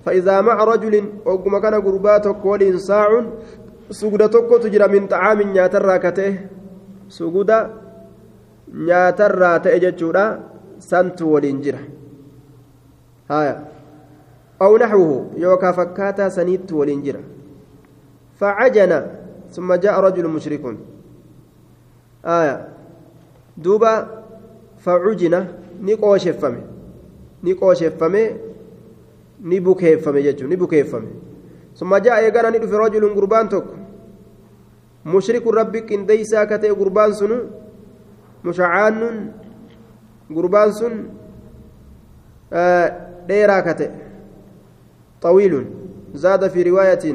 A: فإذا مع رجل وقم كان قربات كولين ساع سجود تكوت جرى من طعام نياتر كته سجود نياتر تأججورا سنت ولين جرى. هايا. أو نحوه يوكا فكاتا سنيت ولينجرا فعجن ثم جاء رجل مشرك. آية دوبا فعجن نقوش فمه نقوش فمه نبكيفمه جتو نبكيفمه ثم جاء يقرأ ندف رجل قربان توك مشرك ربك إن ديسا كتئ قربان سنو مشعان قربان سن آه ديرا كتئ طويل زاد في رواية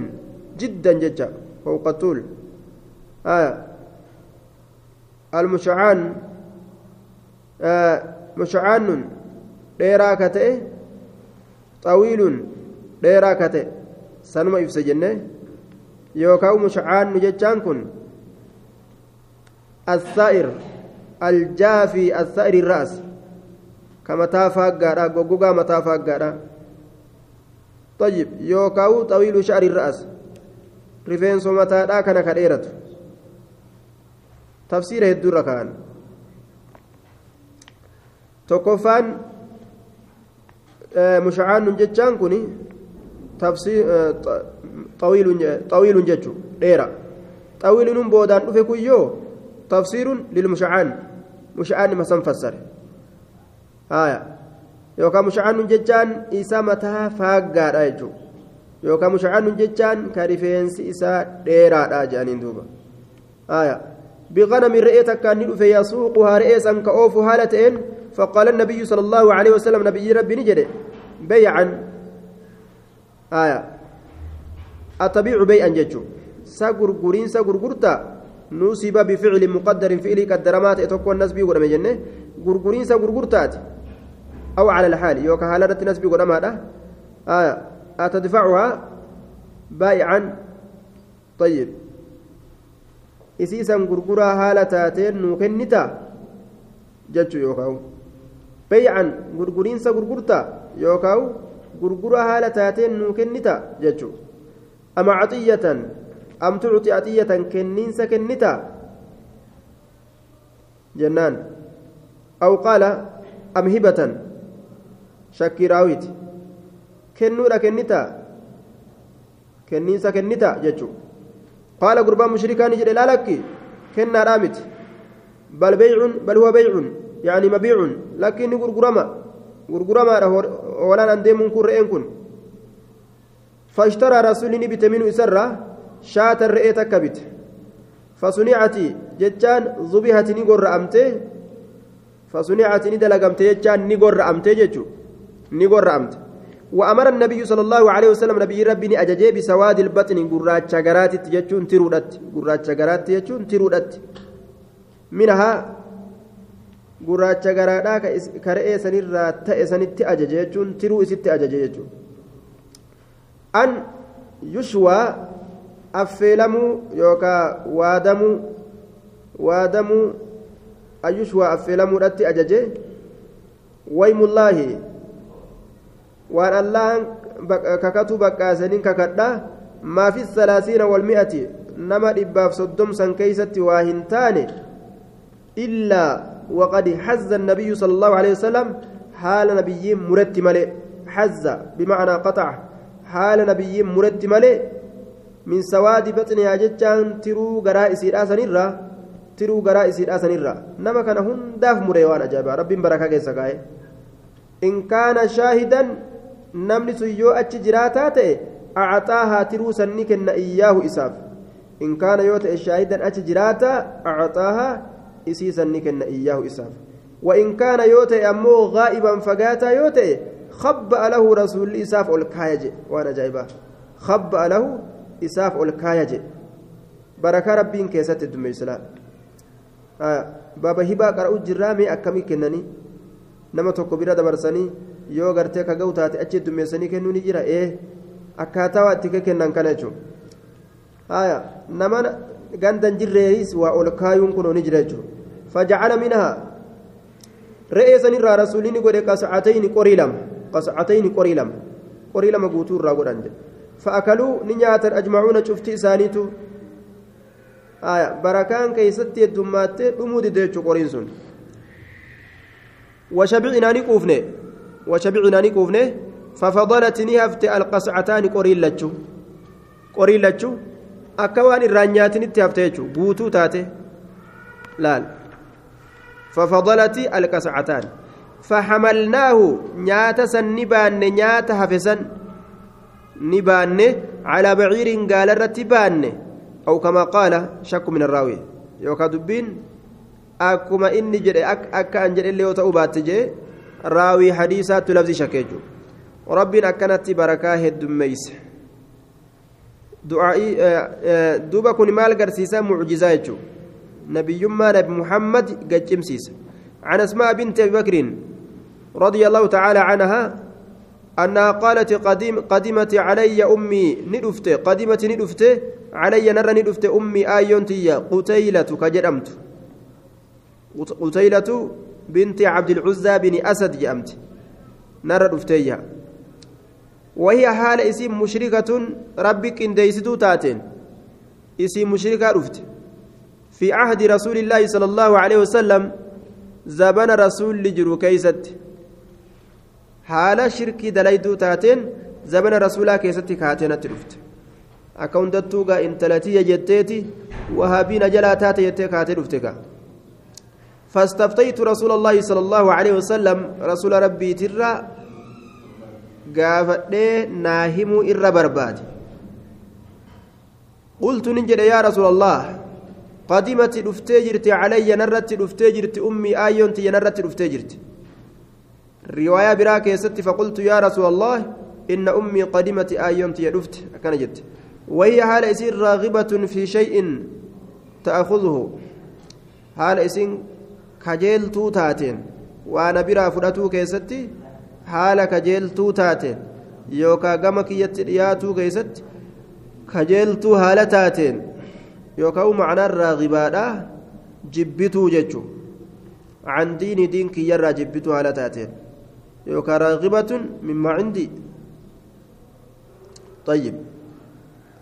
A: جدا جدا فوق الطول آه المشعان آه مشعان ديرا كتئ طويل ديرا كتئ سنما يفسى جنة. يوكاو مشعان جتان كن. الثائر الجافي الثائر الرأس. كما تافاق غادا غوغا متافاق غادا طيب يوكاو طويل شعر الرأس. رفين سمتا كان كديرة تفسير الدرة كان tokkoffaan mushacaanun jechaan kun boodaan dhufe kuyyoo tafsiirun lilmushacaan mushacaan masan fassare haya yookaan mushacaanun jechaan isa mataa faaggaadha jechuudha yookaan mushacaanun jechaan ka rifeensi isaa dheeraadha jedhaniin duuba haya biqanami re'ee takkaan ni dhufe yasuuquhaa re'ee san ka oofu haala ta'een فقال النبي صلى الله عليه وسلم نبي ربي نجري بيعا. آية. أتبيع بيعا جتشو ساقر قرتا نوسب بفعل مقدر فعل كدرمات إتوكو الناس بيقول ما جنة. قرقرين ساقر قرتات أو على الحال. يوكا هالة الناس بيقول ما آية. أتدفعها بايعا طيب. isiisan gurguraa haala taateen nuu kennita jechuu yookaan bay'an gurguriinsa gurgurtaa yookaan gurgura haala taateen nuu kennita jechuudha. Ama caxiyyatan amtu cuti caxiyyatan kenniinsa kennita jennaan. Aw qaala am hibatan shakkii raawwiti. Kennuudha kennita kenniinsa kennita jechuudha. Qaala gurbaan mushrikaan ni jedhe laalakki kennaadhaa miti. Bal beycun bal huwa beycun yaani mabiiuun lakki inni gurgurama gurguramaadha مبيع لكن غرغرما غرغرما ولا ندم كن رئين كن فاشترى رسول نبت منه سرة شاة الرئي تكبت فصنعت جتان ذبيحة نقر أمته فصنعت ندلقمت جتان نقر أمته جتو نقر أمته وأمر النبي صلى الله عليه وسلم نبي ربي أججي بسواد البطن قرات شجرات جتون ترودت قرات شجرات جتون ترودت منها gurraacha garaadhaa ka re'ee sanirraa ta'e sanitti ajaje jechuun tiruu isitti ajaje jechuun an yushwaa affeelamuu yookaan waadamuu waadamuu an yushwaa affeelamuudhatti ajaje waymullaahi waan allahan kakatuu baqqaasaniin kakadhaa maafi salaasiina walmi'ati nama dhibbaaf soddomsan keeysatti waa hin taane illaa وقد حز النبي صلى الله عليه وسلم حال نبي مرت ملئ. حز بمعنى قطع. حال نبي مرت ملئ من سواد بطنها جتان ترو غرائس الاسنرا ترو غرائس الاسنرا نما كان هنداف مريوان أجابا. رب بركة كيسكاي إن كان شاهدا نمني سيو أتش جراتا تئ أعطاها ترو سنكن إياه إساف. إن كان يوت شاهدا أتش جراتا ni kenna iyyaahu isaaf وإن كان يوتي أمو غائبا فقاتا يوتي خبأ له رسول إساف الكايج وأنا جايبه خبأ له إساف الكايج بركة ربين كيسات الدمي سلام آه بابا هبا قرأوا جرامي أكمي كنني tokko bira dabarsanii yoo gartee ka ga'u taate achi dummeessanii kennuu ni jira ee akkaataa waa itti kennan kana jechuun haya nama gandan jirreeris waa ol kaayuun kun ni jira jechuudha qascatayni qorii lama qascatayni qorii lama qorii lama guutuu irraa godhan jedhe fa'akaluu ni nyaatan ajmacuuna cufti isaaniitu barakaan keeysatti heddumaattee dhumuu dide jechuu qoriin sun وشبعنا نكوفني وشبعنا نكوفني ففضلت نهفت القصعتان قرين لتشو قرين لتشو أكوان الرانيات نتهفت يجو بوتو تاتي laal ففضلت القسعتان فحملناه نياتا سن نبان نياتا حفسن. نبان على بعير قال الرتبان أو كما قال شك من الراوي. يوكا دبين أكما إني جري أك أكا أنجل اللي وتأوبات جي. راوي حديثات لفظ شكيجو. ربنا أكنت بركاه الدميس دعائي دوبا كن مال قرسيسا معجزات نبيما نبي محمد قد جمسيس عن أسماء بنت أبي بكر رضي الله تعالى عنها أنها قالت قديم قدمت علي أمي ندفت قدمت ندفت علي نرى ندفت أمي آيونتي قتيلة كجرمت. قتيلة بنت عبد العزى بن أسد جأمت. نرى دفتيها. وهي حال اسم مشركة ربي كنديستو تاتين. اسم مشركة رفت في عهد رسول الله صلى الله عليه وسلم زبن رسول لجرو كيست حال شركي دليدو تاتين زبن رسولا كيست hundattuu gaa intalatiyya jetteeti wahaabiina jalaa taate jettee kaatee dhufte ka فاستفتيت رسول الله صلى الله عليه وسلم رسول ربي ترى himuu irra barbaade qultu nin jedhe yaa rasuula allah narratti dhuftee jirti ummii aayyoon tiyya narratti dhuftee jirti riwaayaa biraa keessatti faqultu yaa rasuula allah inna ummii qadimati aayyoon tiyya dhufte akkana jette وهي حال إسين راغبة في شيء تأخذه حال إسين كجيل توتاتين وأنا برا فراتو كيستي haala kajeeltuu taateen yookaan gama kiyyatti dhiyaatuu keessatti kajeeltuu haala taateen yookaan macnaan raagibaadha jibbituu jechuun. Can diini diin kiyyarraa jibbituu haala taateen. Yookaan raagibatun mimma cindii طيب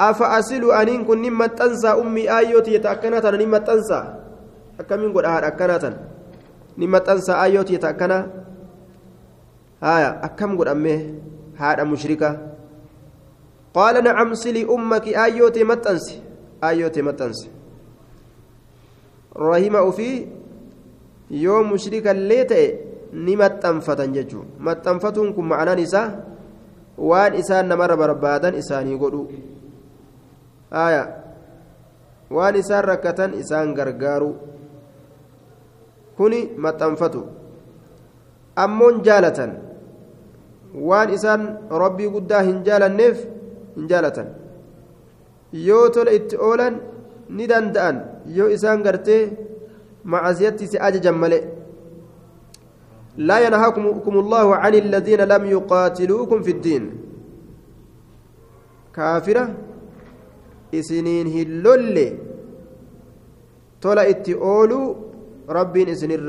A: أفأصل أنين كن نمت تنسى أمي آيوتي يتأكنا نمت تنسى أكمن قد أهد أكنا نمت تنسى آيوتي يتأكنا هايا أكم قد أمه هذا مشركة قال نعم سلي أمك آيوتي متنسي آيوتي متنسي رحمه في يوم مشركا ليتئ ni maxxanfatan jechuun maxxanfatuun kun ma'anaan isaa waan isaan namarra barbaadan isaanii godhu aya waan isaan rakkatan isaan gargaaru kuni maxxanfatu ammoon jaalatan waan isaan rabbii guddaa hin jaalanneef hin jaalatan yoo tola itti oolan ni danda'an yoo isaan gartee macasiyatti si ajajan malee. لا ينهاكم الله عن الذين لم يقاتلوكم في الدين كافرة إسنين هلول تولا إتي أولو ربين إسنين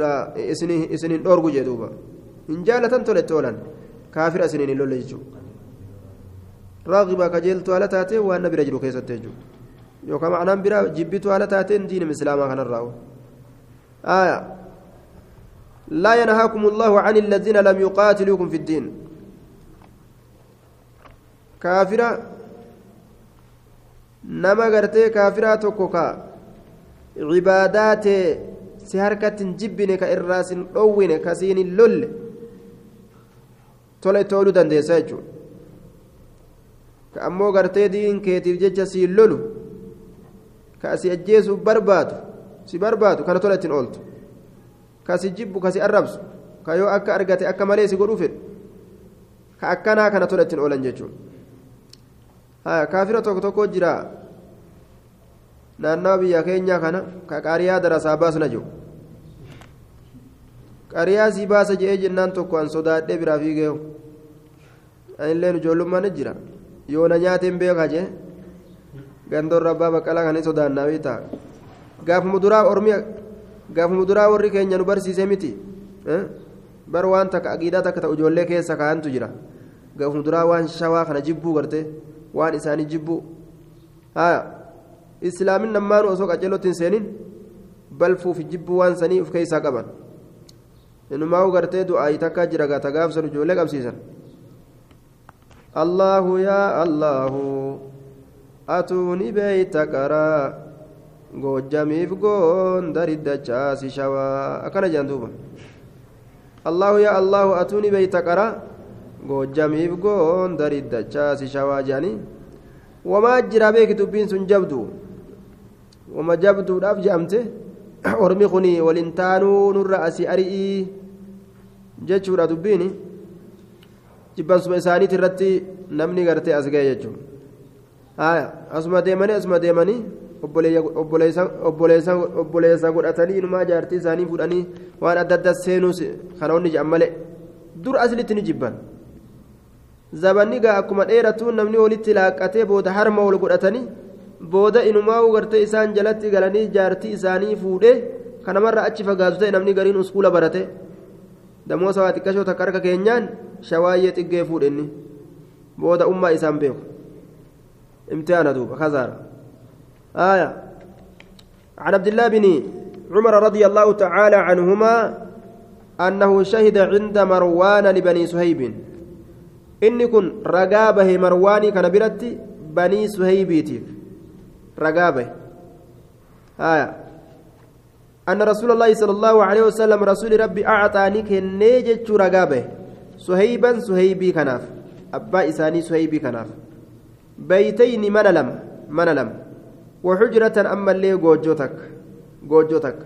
A: إسنين إسنين أورجو جدوبا إن جالة تولا تولا كافرة إسنين هلول يجو راغبا كجيلتو على تاتي وأنا برجلو كيسة تجو. يوكا معنى برا جبتو على تاتين دين مسلما كان الراو آية. لا ينهاكم الله عن الذين لم يقاتلوكم في الدين. كافرة. نما غرتي كافرة توكوكا. عبادات سهركة جبن كإراس أوين كسين اللل تولي تولو دنديسا جون ka ammoo gartee diin keetiif jecha sii lolu kaa si ajjeesuuf barbaadu si barbaadu kana tola ittiin ooltu. Kaa si jibbu kaa si arrabsu kaa yoo akka argate akka malee si godhuu fedhu ka akkanaa kana tola ittiin oolan jechuudha kaafira tokko tokko jira. Naannawa biyya keenyaa kana ka qaariyaa darasaa baasna jiru. Qaariyaa si baasa je'ee jennaan tokko an sodaadhee biraa fiigee anilleen ijoollummaan jira. Yoo na nyaateen beekaa jee gandoorra abbaa baqqalaa kan sodaannaa beektaa gaafuma duraa ormiya gaafuma duraa warri keenya nu barsiise miti bar waan takka aqiidaa takka ta'u ijoollee keessa kaa'antu jira gaafuma duraa waan shawaa kana jibbuu garte waan isaanii jibbuu haa islaamin nammaan osoo qaceellotti hin seenin balfuuf jibbuu waan sanii of keessaa qaban inumaa gartee du'aayi takka jira gaata gaafsan ijoollee qabsiisan allaahu yaa allaahu atuuni beeyta qaraa goojjamiif goondari dachaasi shawaa akkana jedhan duuba allahu yaa allahu atuuni beeyta qara goojjamiif goondari dachaasi shawaa jedhanii wamaa jira beeki dubbiin sun jabdu wama jabduudhaaf jedhamte ormi kun waliin taanuu nurra asii ari'ii jechuudha dubbiin jibbansuma isaaniiti irratti namni gartee as ga'e jechuudha. Asuma deemanii asuma deemanii obboleessa godhatanii inumaa jaartii isaanii fudhanii waan adda addaa seenuus kana onni jedhan malee dur aslitti ni jibban. Zabanni gaa akkuma dheeratu namni walitti laaqqatee booda harma wal godhatanii booda inumaa gartee isaan jalatti galanii jaartii isaanii fuudhee kanamarra achi fagaatu ta'e namni gariin uskuula barate. Damoosa waa xiqqashoo takka harka keenyaan shawaayyee xiggee fuudhenni booda ummaa isaan beeku امتحان دوبا خزارة. آية. عن عبد الله بن عمر رضي الله تعالى عنهما أنه شهد عند مروان لبني سهيب. إني كن رقابه مرواني كان برتي بني سهيبيتي. رقابه. آية. أن رسول الله صلى الله عليه suhayban suhaybii kanaaf. Abbaa isaanii suhaybii kanaaf. Baytayni mana lama mana lama waxujratan ammallee goojjoo takka goojjoo takka.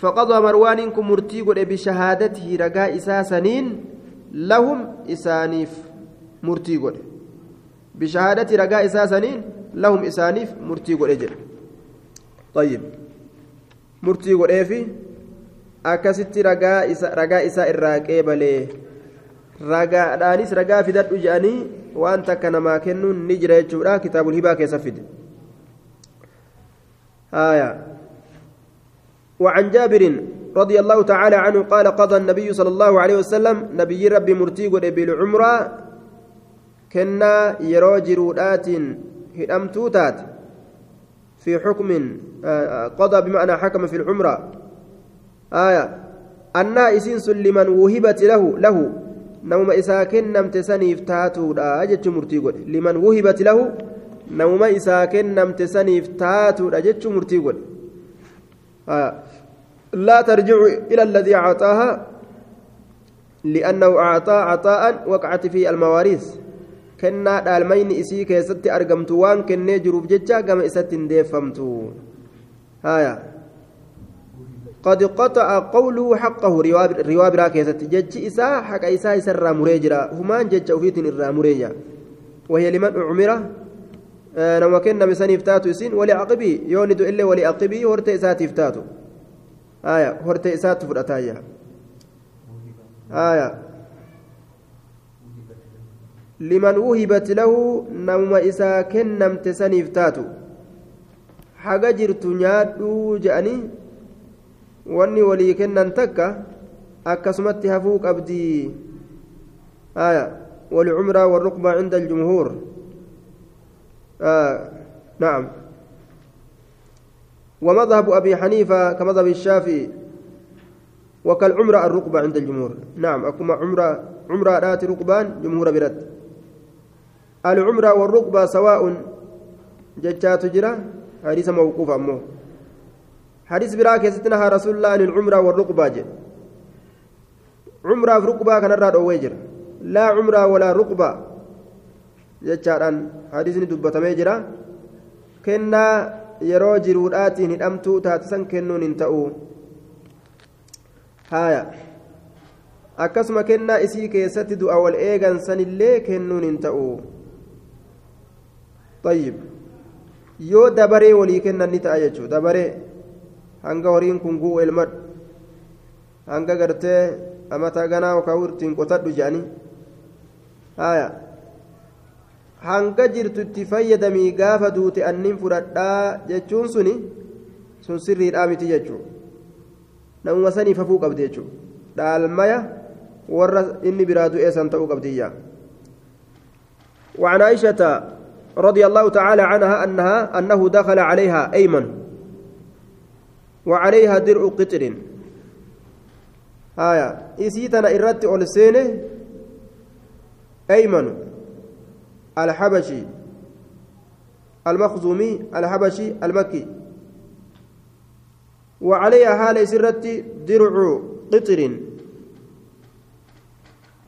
A: Faqadaa amarwaaniin kun murtii godhe bishahaadatihi ragaa isaa saniin lahum isaaniif murtii godhe. Bishahaadati ragaa isaa saniin lahum isaaniif murtii godhe jedhe. Ayyib murtii godheefi akkasitti ragaa isa irraa qeebalee ragaadhaanis ragaa fidadhu jedhanii waan takka namaa kennuun ni jira jechuudha. Kitaabul hibaa keessa fide. وعن جابر رضي الله تعالى عنه قال قضى النبي صلى الله عليه وسلم نبي ربي مرتي بالعمرة كنا يروجرودات هدمتوتات في حكم قضى بمعنى حكم في العمرة آية أنها إسنس لمن وهبت له له نوم إسا كنمت سنيف تاتودا أجج مرتي قد. لمن وهبت له نوم إسا كنمت سنيف تاتودا أجج مرتي قد. آه. لا ترجع إلى الذي أعطاها لأنه أعطى عطاء وقعت فيه المواريث. dhaalmayni isii keessatti argamtu waan kennee jiruuf jecha gama isatti hin deeffamtu haya قد قطع قوله حقه. رواب راكيست جج إساء حق إساء سر مريجرا. همان جج أفيت الرا وهي لمن أعمره آه نما كنا مسان افتاتو سين ولعقبي يولد إلا ولعقبي هرت إسات افتاتو آية. هرت إسات فرأتايا آية. wuhibat lahu namuma isaa kennamte saniif taatu haga jirtu nyaadhuu je'anii wanni walii kennan takka akkasumatti hafuu qabdii aya والركبة عند الجمهور آه نعم ومذهب أبي حنيفة كمذهب الشافعي وكالعمرة الركبة عند الجمهور نعم أكما عمرة عمرة رات ركبان جمهور برد العمرة والركبة سواء ججات جرا حديث موقوف أمه حديث براك يستنها رسول الله عن العمرة والركبة جل عمرة في ركبة كان الراد أويجر لا عمرة ولا ركبة ججاران حديث دبتمي جرا كنا jiruudhaatiin hidhamtuu taatisan kennuun hin ta'u haaya akkasuma kennaa isii keessatti du'a wal eegan sanillee kennuun hin ta'u طيب yoo dabaree walii kennan ni ta'a jechuudha dabaree hanga horiin kun gu'u elmad hanga gartee amata ganaa yookaan ittiin qotadhu jedhanii haya hanga jirtu itti fayyadamii gaafa duute annin fudhadhaa jechuun suni sun sirriidhaa miti jechuudha namuma saniif hafuu qabdi jechuudha dhaalmaya warra inni biraa du'ee san ta'uu qabdiyyaa. وعن عائشة رضي الله تعالى عنها أنها أنه دخل عليها أيمن وعليها درع قطر. آية إسيتنا إرت أولسينه أيمن الحبشي المخزومي الحبشي المكي. وعليها حال سرت درع قطر.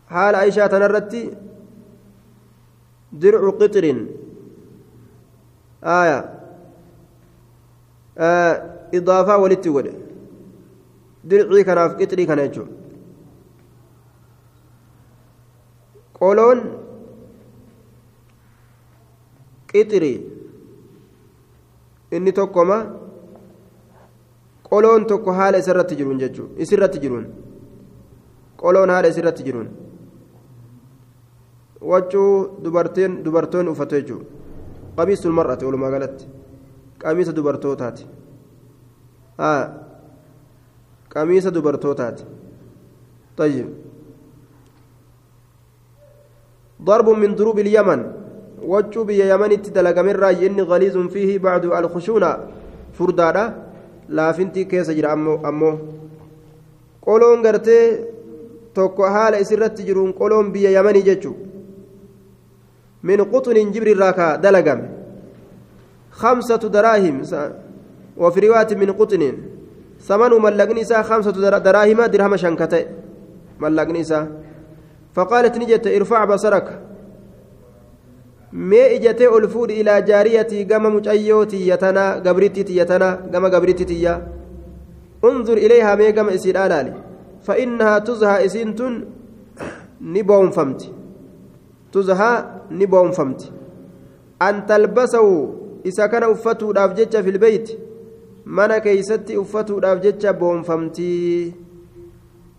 A: حال عائشة تنرت درع قطر. آية آه إضافة ودي درعي في قطري كان يجو قولون inni tokkoma qoloon tokko haala isirratti jiruun jechuun isirratti jiruun qoloon haala isirratti jiruun waccuu dubartiin dubartoonni uffatu jechuudha qamiisul mar'ate walumaa galatti qamiisa dubartootaati haa qamiisa dubartootaati طيب ضرب من ضروب اليمن وجو بي يمن تدلق من راي إني غليظ فيه بعد الخشونة فردادا لا فنتي كيس جرى أمو أمو قولون قرتي haala isirratti jiruun qoloon biyya yamanii jechu min quxunin jibri irraa ka dalagame khamsatu daraahim وفي رواية من قطن ثمن ملقني إساء خمسة دراهم درهم شنكتة ملقني إساء فقالت نجت ارفع بصرك. fuudhi ilaa jaariyatii gama mucayyoo tiyyatanaa gabritti tiyyatanaa gama gabritti tiyya unzur ilayhaa mee gama isiidhaa ilaali فإنها تزهى إسنتن نبوم فمت. تزهى نبوم فمت. أن تلبسه إذا كان دافجتش في البيت. Mana keeysatti uffatuudhaaf jecha boonfamtii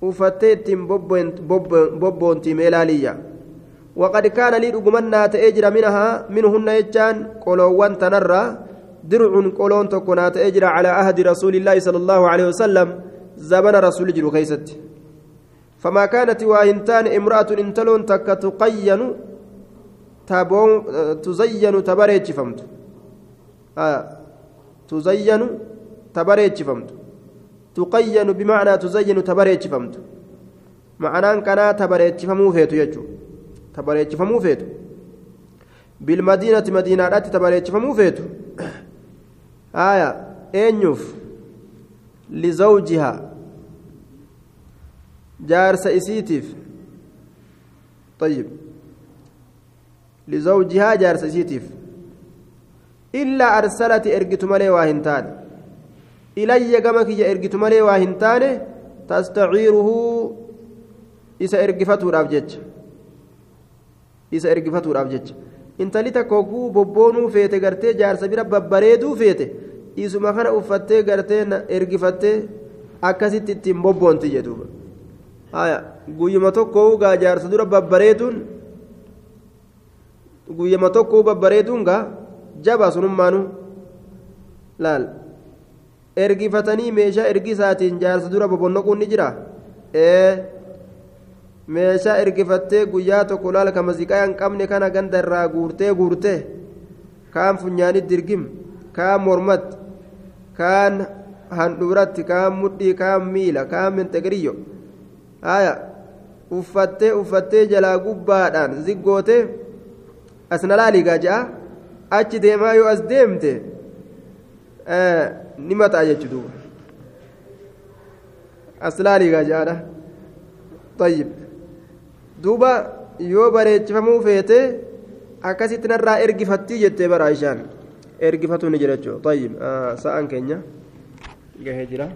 A: uffattee ittiin bobboontii meelaaliyya. وقد كان لي دغمنا تأجر منها منهن يجان قلوان تنرى درع قلون تكون تأجر على عهد رسول الله صلى الله عليه وسلم زمن رسول جلو كيست فما كانت واهنتان امرأة انتلون تك تقين تزين تبريج فهمت آه تزين تبريج فهمت تقين بمعنى تزين تبريج فهمت معنى كان تبريج فمو فيتو يجو تبريج فمو فيتو بالمدينة مدينة تبريج فمو فيتو آية أنيوف لزوجها jaarsa isiitiif? طيب لزوجها جارس isiitiif إلا أرسلت إرجت ملي واهنتان إلي جمك إرجت ملي واهنتان تستعيره إذا إرجفته رابجج إذا إرجفته رابجج intali takka oguu bobboonuu feete gartee jaarsa bira babbareeduu feete isuma kana uffattee gartee ergifattee akkasitti ittiin bobboonti jedhuuba guyyuma tokko gaa jaarsa dura babbareeduun guyyuma tokko babbareeduun gaa jaba sunummaanu laal ergifatanii meeshaa ergisaatiin jaarsa dura bobonnoquun ni jira? Ee meeshaa ergifattee guyyaa tokko laal ka maziqaa hin qabne kana ganda irraa guurtee guurtee kaan funyaanit dirgim kaan mormatti kaan handhuuratti kaan mudhii kaan miila kaan menteqiriyyo haya uffattee uffattee jalaa gubbaadhaan ziggootee asna laaligaa ja'a achi deemaa yoo as deemte ni maxaa jechu duuba as laaligaa ja'aadha tayyib duuba yoo bareechifamuu feete akkasitti narraa ergifattii jettee bara ishaan ergifatu ni jira jechuudha tayyib sa'aan keenya gahee jira.